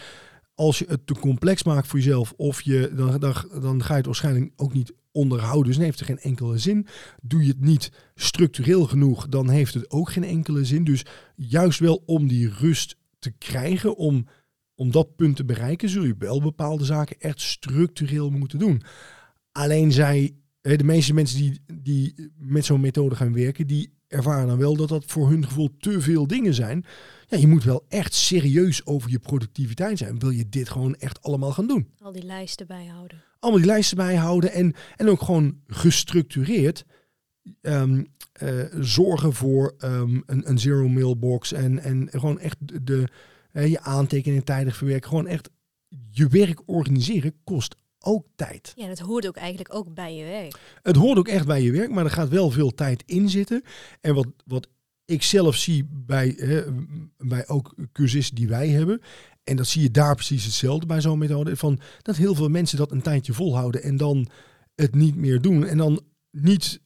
als je het te complex maakt voor jezelf, of je, dan, dan, dan ga je het waarschijnlijk ook niet onderhouden. Dus dan heeft het geen enkele zin. Doe je het niet structureel genoeg, dan heeft het ook geen enkele zin. Dus juist wel om die rust te krijgen, om, om dat punt te bereiken, zul je wel bepaalde zaken echt structureel moeten doen. Alleen zij, de meeste mensen die, die met zo'n methode gaan werken, die ervaren dan wel dat dat voor hun gevoel te veel dingen zijn. Ja, je moet wel echt serieus over je productiviteit zijn. Wil je dit gewoon echt allemaal gaan doen? Al die lijsten bijhouden. allemaal die lijsten bijhouden en, en ook gewoon gestructureerd ehm, eh, zorgen voor ehm, een, een zero mailbox en, en gewoon echt de, de, je aantekeningen tijdig verwerken. Gewoon echt je werk organiseren kost ook tijd. Ja, dat hoort ook eigenlijk ook bij je werk. Het hoort ook echt bij je werk, maar er gaat wel veel tijd in zitten. En wat, wat ik zelf zie bij, hè, bij ook cursisten die wij hebben. En dat zie je daar precies hetzelfde bij zo'n methode. Van dat heel veel mensen dat een tijdje volhouden en dan het niet meer doen. En dan niet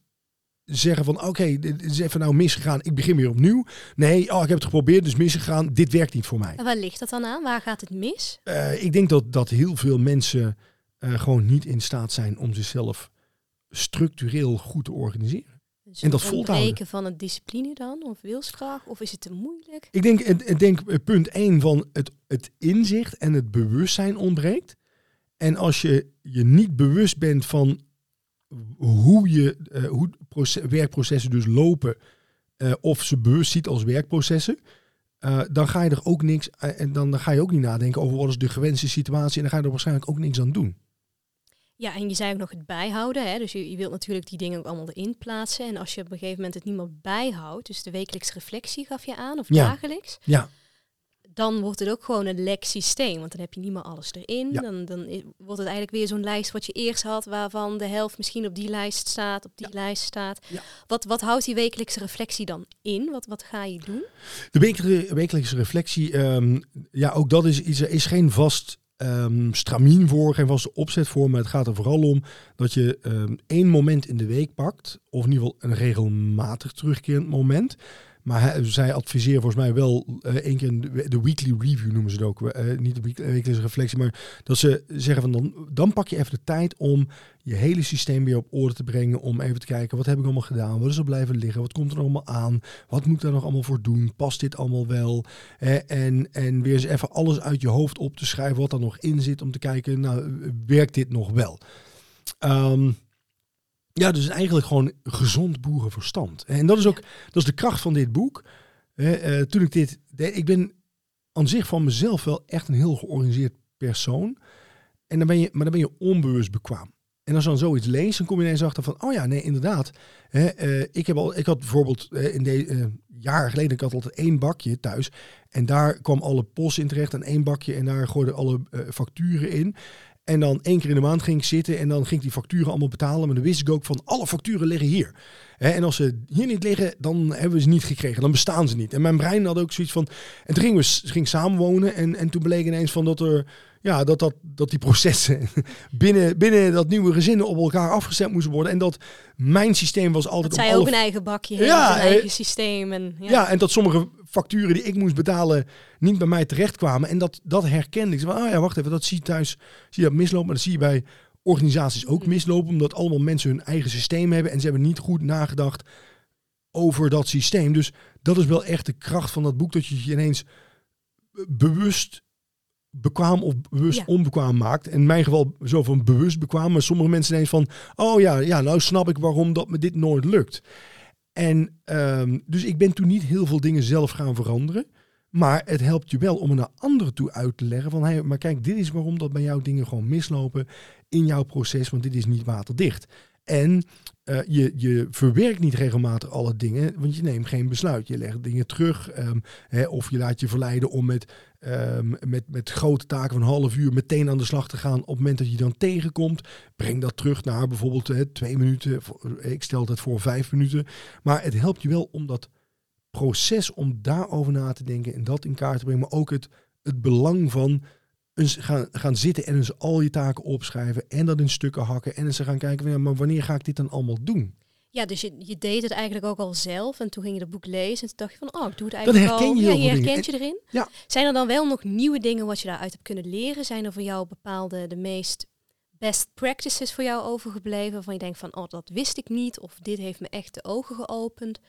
zeggen van oké, dit is even nou misgegaan, ik begin weer opnieuw. Nee, oh, ik heb het geprobeerd, dus misgegaan, dit werkt niet voor mij. En waar ligt dat dan aan? Waar gaat het mis? Eh, ik denk dat, dat heel veel mensen eh, gewoon niet in staat zijn om zichzelf structureel goed te organiseren. Dus En dat het vol te houden. ontbreken van het discipline dan? Of wilskracht? Of is het te moeilijk? Ik denk, ik denk eh, punt 1 van het, het inzicht en het bewustzijn ontbreekt. En als je je niet bewust bent van hoe je eh, hoe proces, werkprocessen dus lopen, of ze bewust ziet als werkprocessen, dan ga je er ook niks en dan, dan ga je ook niet nadenken over wat is de gewenste situatie en dan ga je er waarschijnlijk ook niks aan doen. Ja, en je zei ook nog het bijhouden. Hè? Dus je, je wilt natuurlijk die dingen ook allemaal erin plaatsen. En als je op een gegeven moment het niet meer bijhoudt, dus de wekelijkse reflectie gaf je aan, of Ja. dagelijks, Ja, dan wordt het ook gewoon een lek systeem. Want dan heb je niet meer alles erin. Ja. Dan, dan wordt het eigenlijk weer zo'n lijst wat je eerst had, waarvan de helft misschien op die lijst staat, op die lijst staat. Wat, wat houdt die wekelijkse reflectie dan in? Wat, wat ga je doen? De wekelijkse, reflectie, ehm, ja, ook dat is iets. Er is geen vast ehm stramien voor, geen vaste opzet voor. Maar het gaat er vooral om dat je ehm, één moment in de week pakt. Of in ieder geval een regelmatig terugkerend moment. Maar zij adviseren volgens mij wel uh, één keer de, de, weekly review noemen ze het ook. Uh, niet de wekelijkse reflectie, maar dat ze zeggen van dan, dan pak je even de tijd om je hele systeem weer op orde te brengen. Om even te kijken, wat heb ik allemaal gedaan? Wat is er blijven liggen? Wat komt er allemaal aan? Wat moet ik daar nog allemaal voor doen? Past dit allemaal wel? en, en weer eens even alles uit je hoofd op te schrijven wat er nog in zit. Om te kijken, nou, werkt dit nog wel? Um, ja, dus eigenlijk gewoon gezond boerenverstand. En dat is ook dat is de kracht van dit boek. Uh, toen ik dit deed, ik ben aan zich van mezelf wel echt een heel georganiseerd persoon. En dan ben je, maar dan ben je onbewust bekwaam. En als je dan zoiets leest, dan kom je ineens achter van, oh ja, nee, inderdaad. Hè, uh, ik, heb al, ik had bijvoorbeeld uh, in de uh, jaren geleden, ik had altijd één bakje thuis. En daar kwam alle post in terecht en één bakje. En daar gooiden alle facturen in. En dan één keer in de maand ging ik zitten en dan ging ik die facturen allemaal betalen. Maar dan wist ik ook van alle facturen liggen hier. en als ze hier niet liggen, dan hebben we ze niet gekregen. Dan bestaan ze niet. En mijn brein had ook zoiets van. En toen gingen we ging samenwonen. En, en toen bleek ineens van dat er. Ja, dat, dat, dat die processen binnen, binnen dat nieuwe gezin op elkaar afgestemd moesten worden. En dat mijn systeem was altijd. Dat zij ook een eigen bakje ja, een eigen systeem. En, ja. ja, en dat sommige facturen die ik moest betalen niet bij mij terechtkwamen. En dat, dat herkende ik. Van, oh ja, wacht even, dat zie je thuis, zie je dat mislopen. Maar dat zie je bij organisaties ook mhm. mislopen. Omdat allemaal mensen hun eigen systeem hebben. En ze hebben niet goed nagedacht over dat systeem. Dus dat is wel echt de kracht van dat boek. Dat je je ineens bewust bekwaam of bewust onbekwaam maakt. In mijn geval zo van bewust bekwaam. Maar sommige mensen ineens van, oh ja, ja, nou snap ik waarom dat me dit nooit lukt. En um, dus ik ben toen niet heel veel dingen zelf gaan veranderen. Maar het helpt je wel om er naar anderen toe uit te leggen van, hey, maar kijk, dit is waarom dat bij jou dingen gewoon mislopen in jouw proces, want dit is niet waterdicht. En uh, je, je verwerkt niet regelmatig alle dingen, want je neemt geen besluit. Je legt dingen terug um, hè, of je laat je verleiden om met, um, met, met grote taken van een half uur meteen aan de slag te gaan. Op het moment dat je dan tegenkomt, breng dat terug naar bijvoorbeeld hè, twee minuten. Ik stel dat voor vijf minuten. Maar het helpt je wel om dat proces, om daarover na te denken en dat in kaart te brengen. Maar ook het, het belang van eens gaan, gaan zitten en eens al je taken opschrijven en dat in stukken hakken en eens gaan kijken, ja, maar wanneer ga ik dit dan allemaal doen? Ja, dus je, je deed het eigenlijk ook al zelf en toen ging je het boek lezen en toen dacht je van, oh, ik doe het eigenlijk dan herken je al. Ja, je herkent je erin. Ja. Zijn er dan wel nog nieuwe dingen wat je daaruit hebt kunnen leren? Zijn er voor jou bepaalde, de meest best practices voor jou overgebleven waarvan je denkt van, oh, dat wist ik niet of dit heeft me echt de ogen geopend?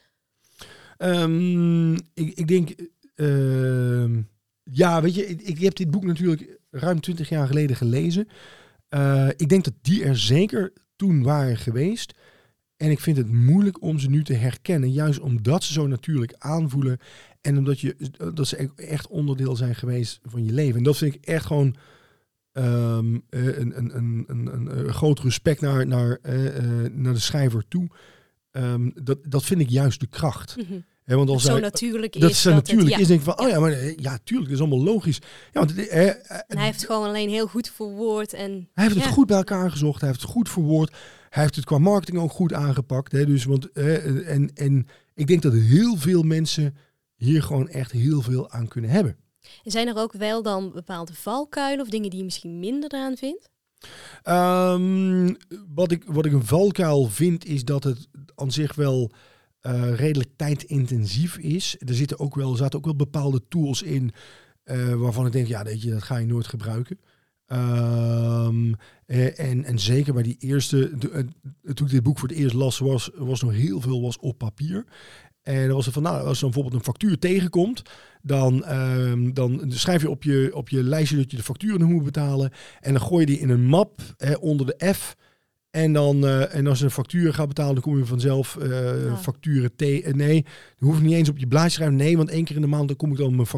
Um, ik, ik denk, uh, ja, weet je, ik, ik, heb dit boek natuurlijk ruim twintig jaar geleden gelezen. Uh, ik denk dat die er zeker toen waren geweest. En ik vind het moeilijk om ze nu te herkennen, juist omdat ze zo natuurlijk aanvoelen en omdat je, dat ze echt onderdeel zijn geweest van je leven. En dat vind ik echt gewoon um, een, een, een, een, een groot respect naar, naar, uh, naar de schrijver toe. Um, dat, dat vind ik juist de kracht. Mm -hmm. He, want als zo natuurlijk dat is. Zo dat natuurlijk het, ja. is. Denk van, oh ja, maar ja, tuurlijk, dat is allemaal logisch. Ja, want, eh, en hij heeft het gewoon alleen heel goed verwoord. En, hij heeft het goed bij elkaar gezocht. Hij heeft het goed verwoord. Hij heeft het qua marketing ook goed aangepakt. Hè, dus, want, eh, en, en ik denk dat heel veel mensen hier gewoon echt heel veel aan kunnen hebben. En zijn er ook wel dan bepaalde valkuilen of dingen die je misschien minder aan vindt? Um, wat, ik, wat ik een valkuil vind is dat het aan zich wel uh, redelijk tijdintensief is. Er zitten ook wel, zaten ook wel bepaalde tools in uh, waarvan ik denk, ja, weet je, dat ga je nooit gebruiken. Um, en, en zeker bij die eerste, toen ik dit boek voor het eerst las, was, was nog heel veel was op papier. En was het van, nou, als er bijvoorbeeld een factuur tegenkomt, dan, um, dan schrijf je op je, op je lijstje dat je de facturen moet betalen. En dan gooi je die in een map onder de F. En, dan, uh, en als je een factuur gaat betalen, dan kom je vanzelf uh, facturen T. Nee, hoeft niet eens op je blaadje te schrijven. Nee, want één keer in de maand dan kom ik dan mijn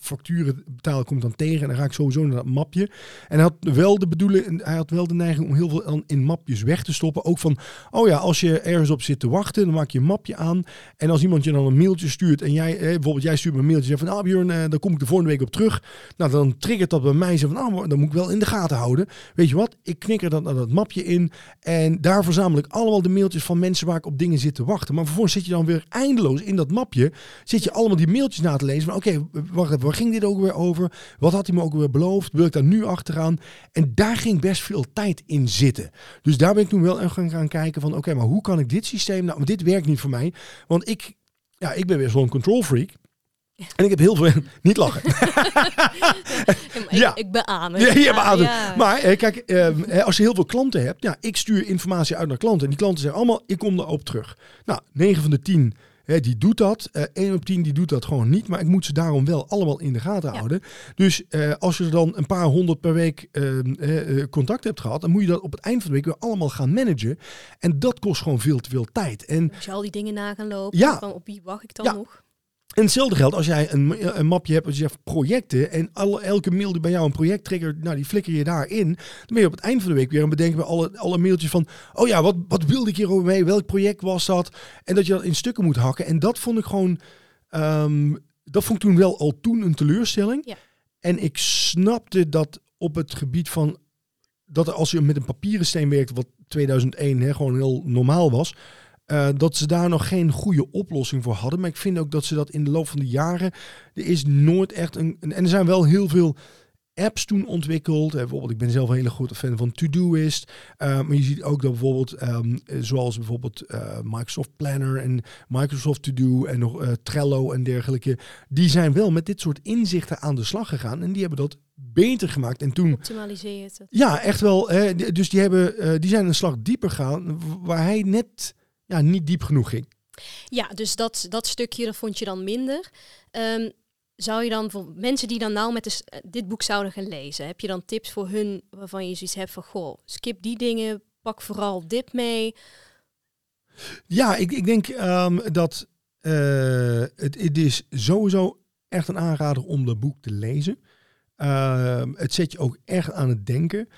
facturen betalen, kom ik dan tegen. En dan ga ik sowieso naar dat mapje. En hij had wel de bedoeling, hij had wel de neiging om heel veel in mapjes weg te stoppen. Ook van, oh ja, als je ergens op zit te wachten, dan maak je een mapje aan. En als iemand je dan een mailtje stuurt en jij, bijvoorbeeld jij stuurt me een mailtje van, ah eh, dan kom ik de volgende week op terug. Nou, dan triggert dat bij mij zo van, ah, dan moet ik wel in de gaten houden. Weet je wat? Ik knikker dat naar dat mapje in. En daar verzamel ik allemaal de mailtjes van mensen waar ik op dingen zit te wachten. Maar vervolgens zit je dan weer eindeloos in dat mapje. Zit je allemaal die mailtjes na te lezen. Van oké, wacht even, waar ging dit ook weer over? Wat had hij me ook weer beloofd? Wil ik daar nu achteraan? En daar ging best veel tijd in zitten. Dus daar ben ik toen wel gaan, gaan kijken van oké, maar hoe kan ik dit systeem... Nou, maar dit werkt niet voor mij. Want ik ja, ik ben weer zo'n control freak. En ik heb heel veel... niet lachen. ja, ik, ik beaam het. Ja, je Maar eh, kijk, eh, als je heel veel klanten hebt... Ja, ik stuur informatie uit naar klanten. En die klanten zeggen allemaal, ik kom daarop terug. Nou, 9 van de 10 die doet dat. Uh, 1 op 10 die doet dat gewoon niet. Maar ik moet ze daarom wel allemaal in de gaten houden. Dus uh, als je dan een paar honderd per week uh, contact hebt gehad, dan moet je dat op het eind van de week weer allemaal gaan managen. En dat kost gewoon veel te veel tijd. En als je al die dingen na gaan lopen, ja. van op wie wacht ik dan ja. nog? En hetzelfde geldt als jij een, een mapje hebt als je zegt projecten en alle, elke mail die bij jou een project triggert, nou die flikker je daarin. Dan ben je op het eind van de week weer aan bedenken bij alle, alle mailtjes van, oh ja, wat, wat wilde ik hierover mee? Welk project was dat? En dat je dat in stukken moet hakken. En dat vond ik gewoon, um, dat vond ik toen wel al toen een teleurstelling. Ja. En ik snapte dat op het gebied van, dat als je met een papieren steen werkt, wat 2001 hè, gewoon heel normaal was, uh, dat ze daar nog geen goede oplossing voor hadden. Maar ik vind ook dat ze dat in de loop van de jaren. Er is nooit echt een. En er zijn wel heel veel apps toen ontwikkeld. bijvoorbeeld, ik ben zelf een hele grote fan van Todoist. Uh, maar je ziet ook dat bijvoorbeeld, um, zoals bijvoorbeeld uh, Microsoft Planner en Microsoft To Do en nog Trello en dergelijke, die zijn wel met dit soort inzichten aan de slag gegaan en die hebben dat beter gemaakt. En toen optimaliseert het. Ja, echt wel. Hè, dus die hebben, die zijn een slag dieper gegaan, waar hij net ja, niet diep genoeg ging. Ja, dus dat, dat stukje dat vond je dan minder. Um, zou je dan voor mensen die dan nou met de, eh, dit boek zouden gaan lezen, heb je dan tips voor hun waarvan je zoiets hebt van goh, skip die dingen, pak vooral dit mee? Ja, ik, ik denk um, dat uh, het, het is sowieso echt een aanrader om dat boek te lezen. Uh, het zet je ook echt aan het denken.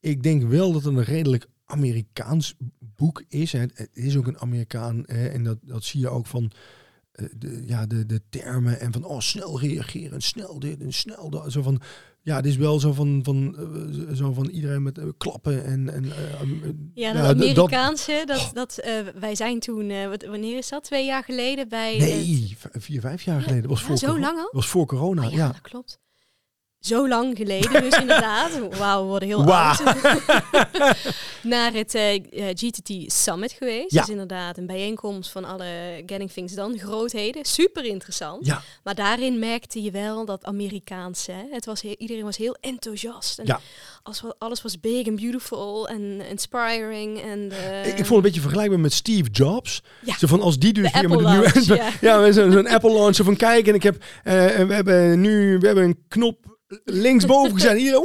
Ik denk wel dat het een redelijk Amerikaans boek is. Het is ook een Amerikaan hè, en dat, dat zie je ook van uh, de, ja, de, de termen en van oh, snel reageren, snel dit en snel dat. Zo van, ja, het is wel zo van, van, uh, zo van iedereen met uh, klappen en... en ja, dat Amerikaanse, dat, dat, dat wij zijn toen, wat, wanneer is dat? Twee jaar geleden bij... Nee, vier, vijf jaar geleden. Was voor zo lang al? was voor corona, oh ja, dat klopt zo lang geleden, dus inderdaad, wauw, we worden heel wow. oud, naar het uh, eh, eh, GTT Summit geweest. Ja. Dus inderdaad een bijeenkomst van alle Getting Things Done grootheden. Super interessant. Ja. Maar daarin merkte je wel dat Amerikaanse, het was iedereen was heel enthousiast. En ja. alles, alles was big and beautiful en inspiring. En ik, ik, vond het een beetje vergelijkbaar met Steve Jobs. Ja. Zo van als die dus weer met een nieuwe... ja, ja zo'n zo Apple launch van kijk en ik heb, uh, we hebben nu we hebben een knop linksboven gezet. Hier,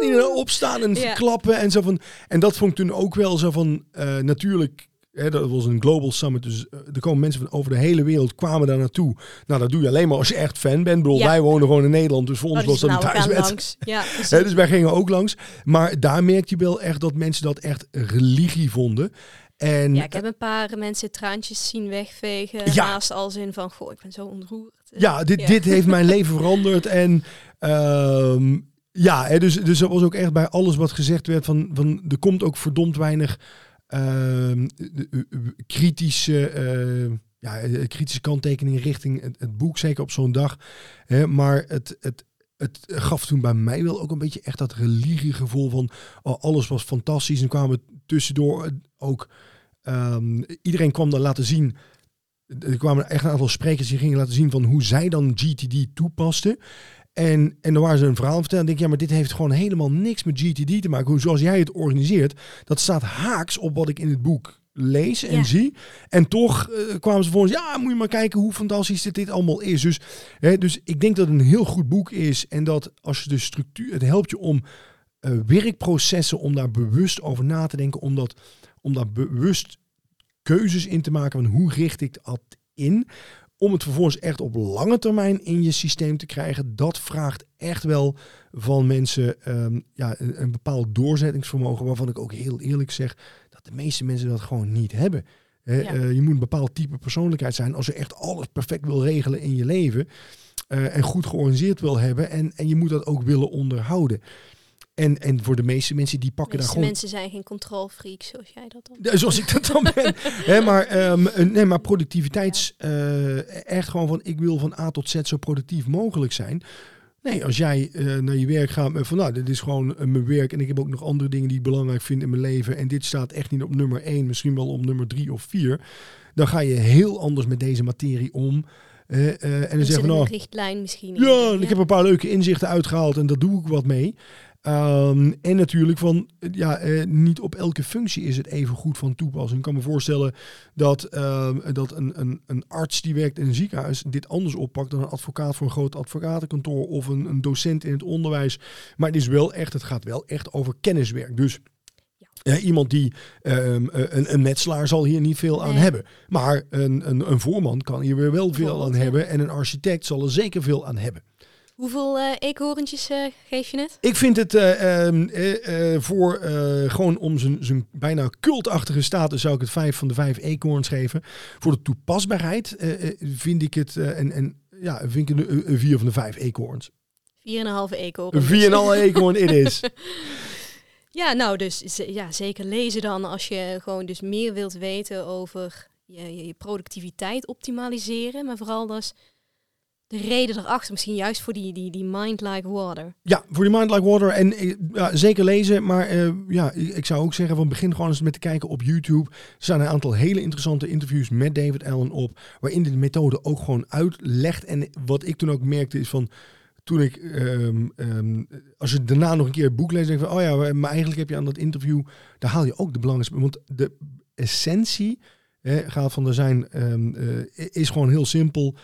hier opstaan en ja. klappen en zo van. En dat vond ik toen ook wel zo van. Uh, natuurlijk, hè, dat was een global summit, dus uh, er komen mensen van over de hele wereld kwamen daar naartoe. Nou, dat doe je alleen maar als je echt fan bent. Bedoel, ja. wij wonen gewoon in Nederland, dus voor ons oh, was dat nou, een thuiswet. Ja, hè, dus wij gingen ook langs. Maar daar merkte je wel echt dat mensen dat echt religie vonden. En, ja, ik heb een paar mensen traantjes zien wegvegen. Ja. Naast als in van, goh, ik ben zo ontroerd. Ja, dit, dit heeft mijn leven veranderd. En Ehm, ja, hè, dus, dus dat was ook echt bij alles wat gezegd werd van, van er komt ook verdomd weinig uh, kritische, uh, ja, eh, kritische kanttekeningen richting het, het boek, zeker op zo'n dag. Hè, maar het, het, het gaf toen bij mij wel ook een beetje echt dat religiegevoel van oh, alles was fantastisch. En kwamen tussendoor ook, um, iedereen kwam dan laten zien er kwamen echt een aantal sprekers die gingen laten zien van hoe zij dan GTD toepasten. En, en dan waren ze een verhaal vertellen. denk ik, ja, maar dit heeft gewoon helemaal niks met GTD te maken. Hoe zoals jij het organiseert, dat staat haaks op wat ik in het boek lees en zie. En toch uh, kwamen ze voor ons, ja, moet je maar kijken hoe fantastisch dit, dit allemaal is. Dus, hè, dus ik denk dat het een heel goed boek is. En dat als je de structuur, het helpt je om uh, werkprocessen, om daar bewust over na te denken, om, dat, om daar bewust keuzes in te maken van hoe richt ik dat in om het vervolgens echt op lange termijn in je systeem te krijgen, dat vraagt echt wel van mensen um, ja, een, een, bepaald doorzettingsvermogen, waarvan ik ook heel eerlijk zeg dat de meeste mensen dat gewoon niet hebben. Uh, je moet een bepaald type persoonlijkheid zijn als je echt alles perfect wil regelen in je leven uh, en goed georganiseerd wil hebben en, en je moet dat ook willen onderhouden. En, en voor de meeste mensen die pakken daar gewoon. mensen zijn geen controlfreaks zoals jij dat dan. zoals ik dat dan ben. He, maar, um, nee, maar productiviteits. Uh, echt gewoon van ik wil van A tot Z zo productief mogelijk zijn. Nee, als jij eh, naar je werk gaat met van nou, dit is gewoon eh, mijn werk en ik heb ook nog andere dingen die ik belangrijk vind in mijn leven en dit staat echt niet op nummer 1, misschien wel op nummer 3 of 4, dan ga je heel anders met deze materie om. Eh, eh, en dan zeggen we een nou, richtlijn misschien. ja, in. ik heb een paar leuke inzichten uitgehaald en daar doe ik wat mee. Ehm, en natuurlijk van, ja, eh, niet op elke functie is het even goed van toepassing. Ik kan me voorstellen dat, ehm, dat een, een, een arts die werkt in een ziekenhuis dit anders oppakt dan een advocaat voor een groot advocatenkantoor of een, een docent in het onderwijs. Maar het is wel echt, het gaat wel echt over kenniswerk. Dus eh, iemand die ehm, eh, een, een metselaar zal hier niet veel aan Nee. hebben. Maar een, een, een voorman kan hier weer wel veel aan ja. hebben. En een architect zal er zeker veel aan hebben. Hoeveel eh eekhoorntjes eh, geef je het? Ik vind het eh, ehm, eh, eh, voor gewoon om zijn, zijn bijna cultachtige status zou ik het vijf van de vijf eekhoorns geven. Voor de toepasbaarheid vind ik het en, en ja, vind ik een, een vier van de vijf eekhoorns. 4,5 eekhoorn. Een vier en al eekhoorn it is. Ja, nou dus ja, zeker lezen dan als je gewoon dus meer wilt weten over je, je, productiviteit optimaliseren. Maar vooral dus reden erachter. Misschien juist voor die, die, die mind like water. Ja, voor die Mind Like Water. En eh, zeker lezen. Maar eh, ja, ik ik zou ook zeggen van begin gewoon eens met te kijken op YouTube. Er staan een aantal hele interessante interviews met David Allen op. Waarin de methode ook gewoon uitlegt. En wat ik toen ook merkte is van... Toen ik, ehm, ehm, als je daarna nog een keer het boek leest, denk je van, oh ja, maar eigenlijk heb je aan dat interview, daar haal je ook de belangrijkste, want de essentie gaat van er zijn, ehm, eh, is gewoon heel simpel.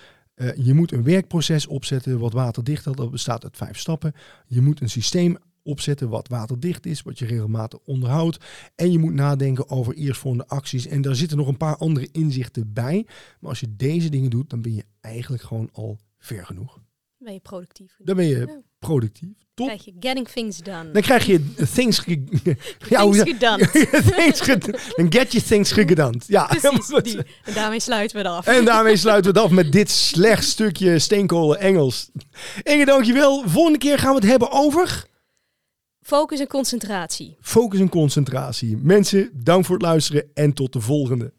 Eh, je moet een werkproces opzetten wat waterdicht is. Dat bestaat uit vijf stappen. Je moet een systeem opzetten wat waterdicht is, wat je regelmatig onderhoudt. En je moet nadenken over eerstvolgende acties. En daar zitten nog een paar andere inzichten bij. Maar als je deze dingen doet, dan ben je eigenlijk gewoon al ver genoeg. Dan ben je productief. Dan ben je. Productief. Top. krijg je getting things done. Dan krijg je things, ge- ja, Things gedaan. things Dan get je things gedaan. Ja, Precies, die. En daarmee sluiten we het af. En daarmee sluiten we het af met dit slecht stukje steenkolen Engels. Inge, dankjewel. Volgende keer gaan we het hebben over Focus en concentratie. focus en concentratie. Mensen, dank voor het luisteren en tot de volgende.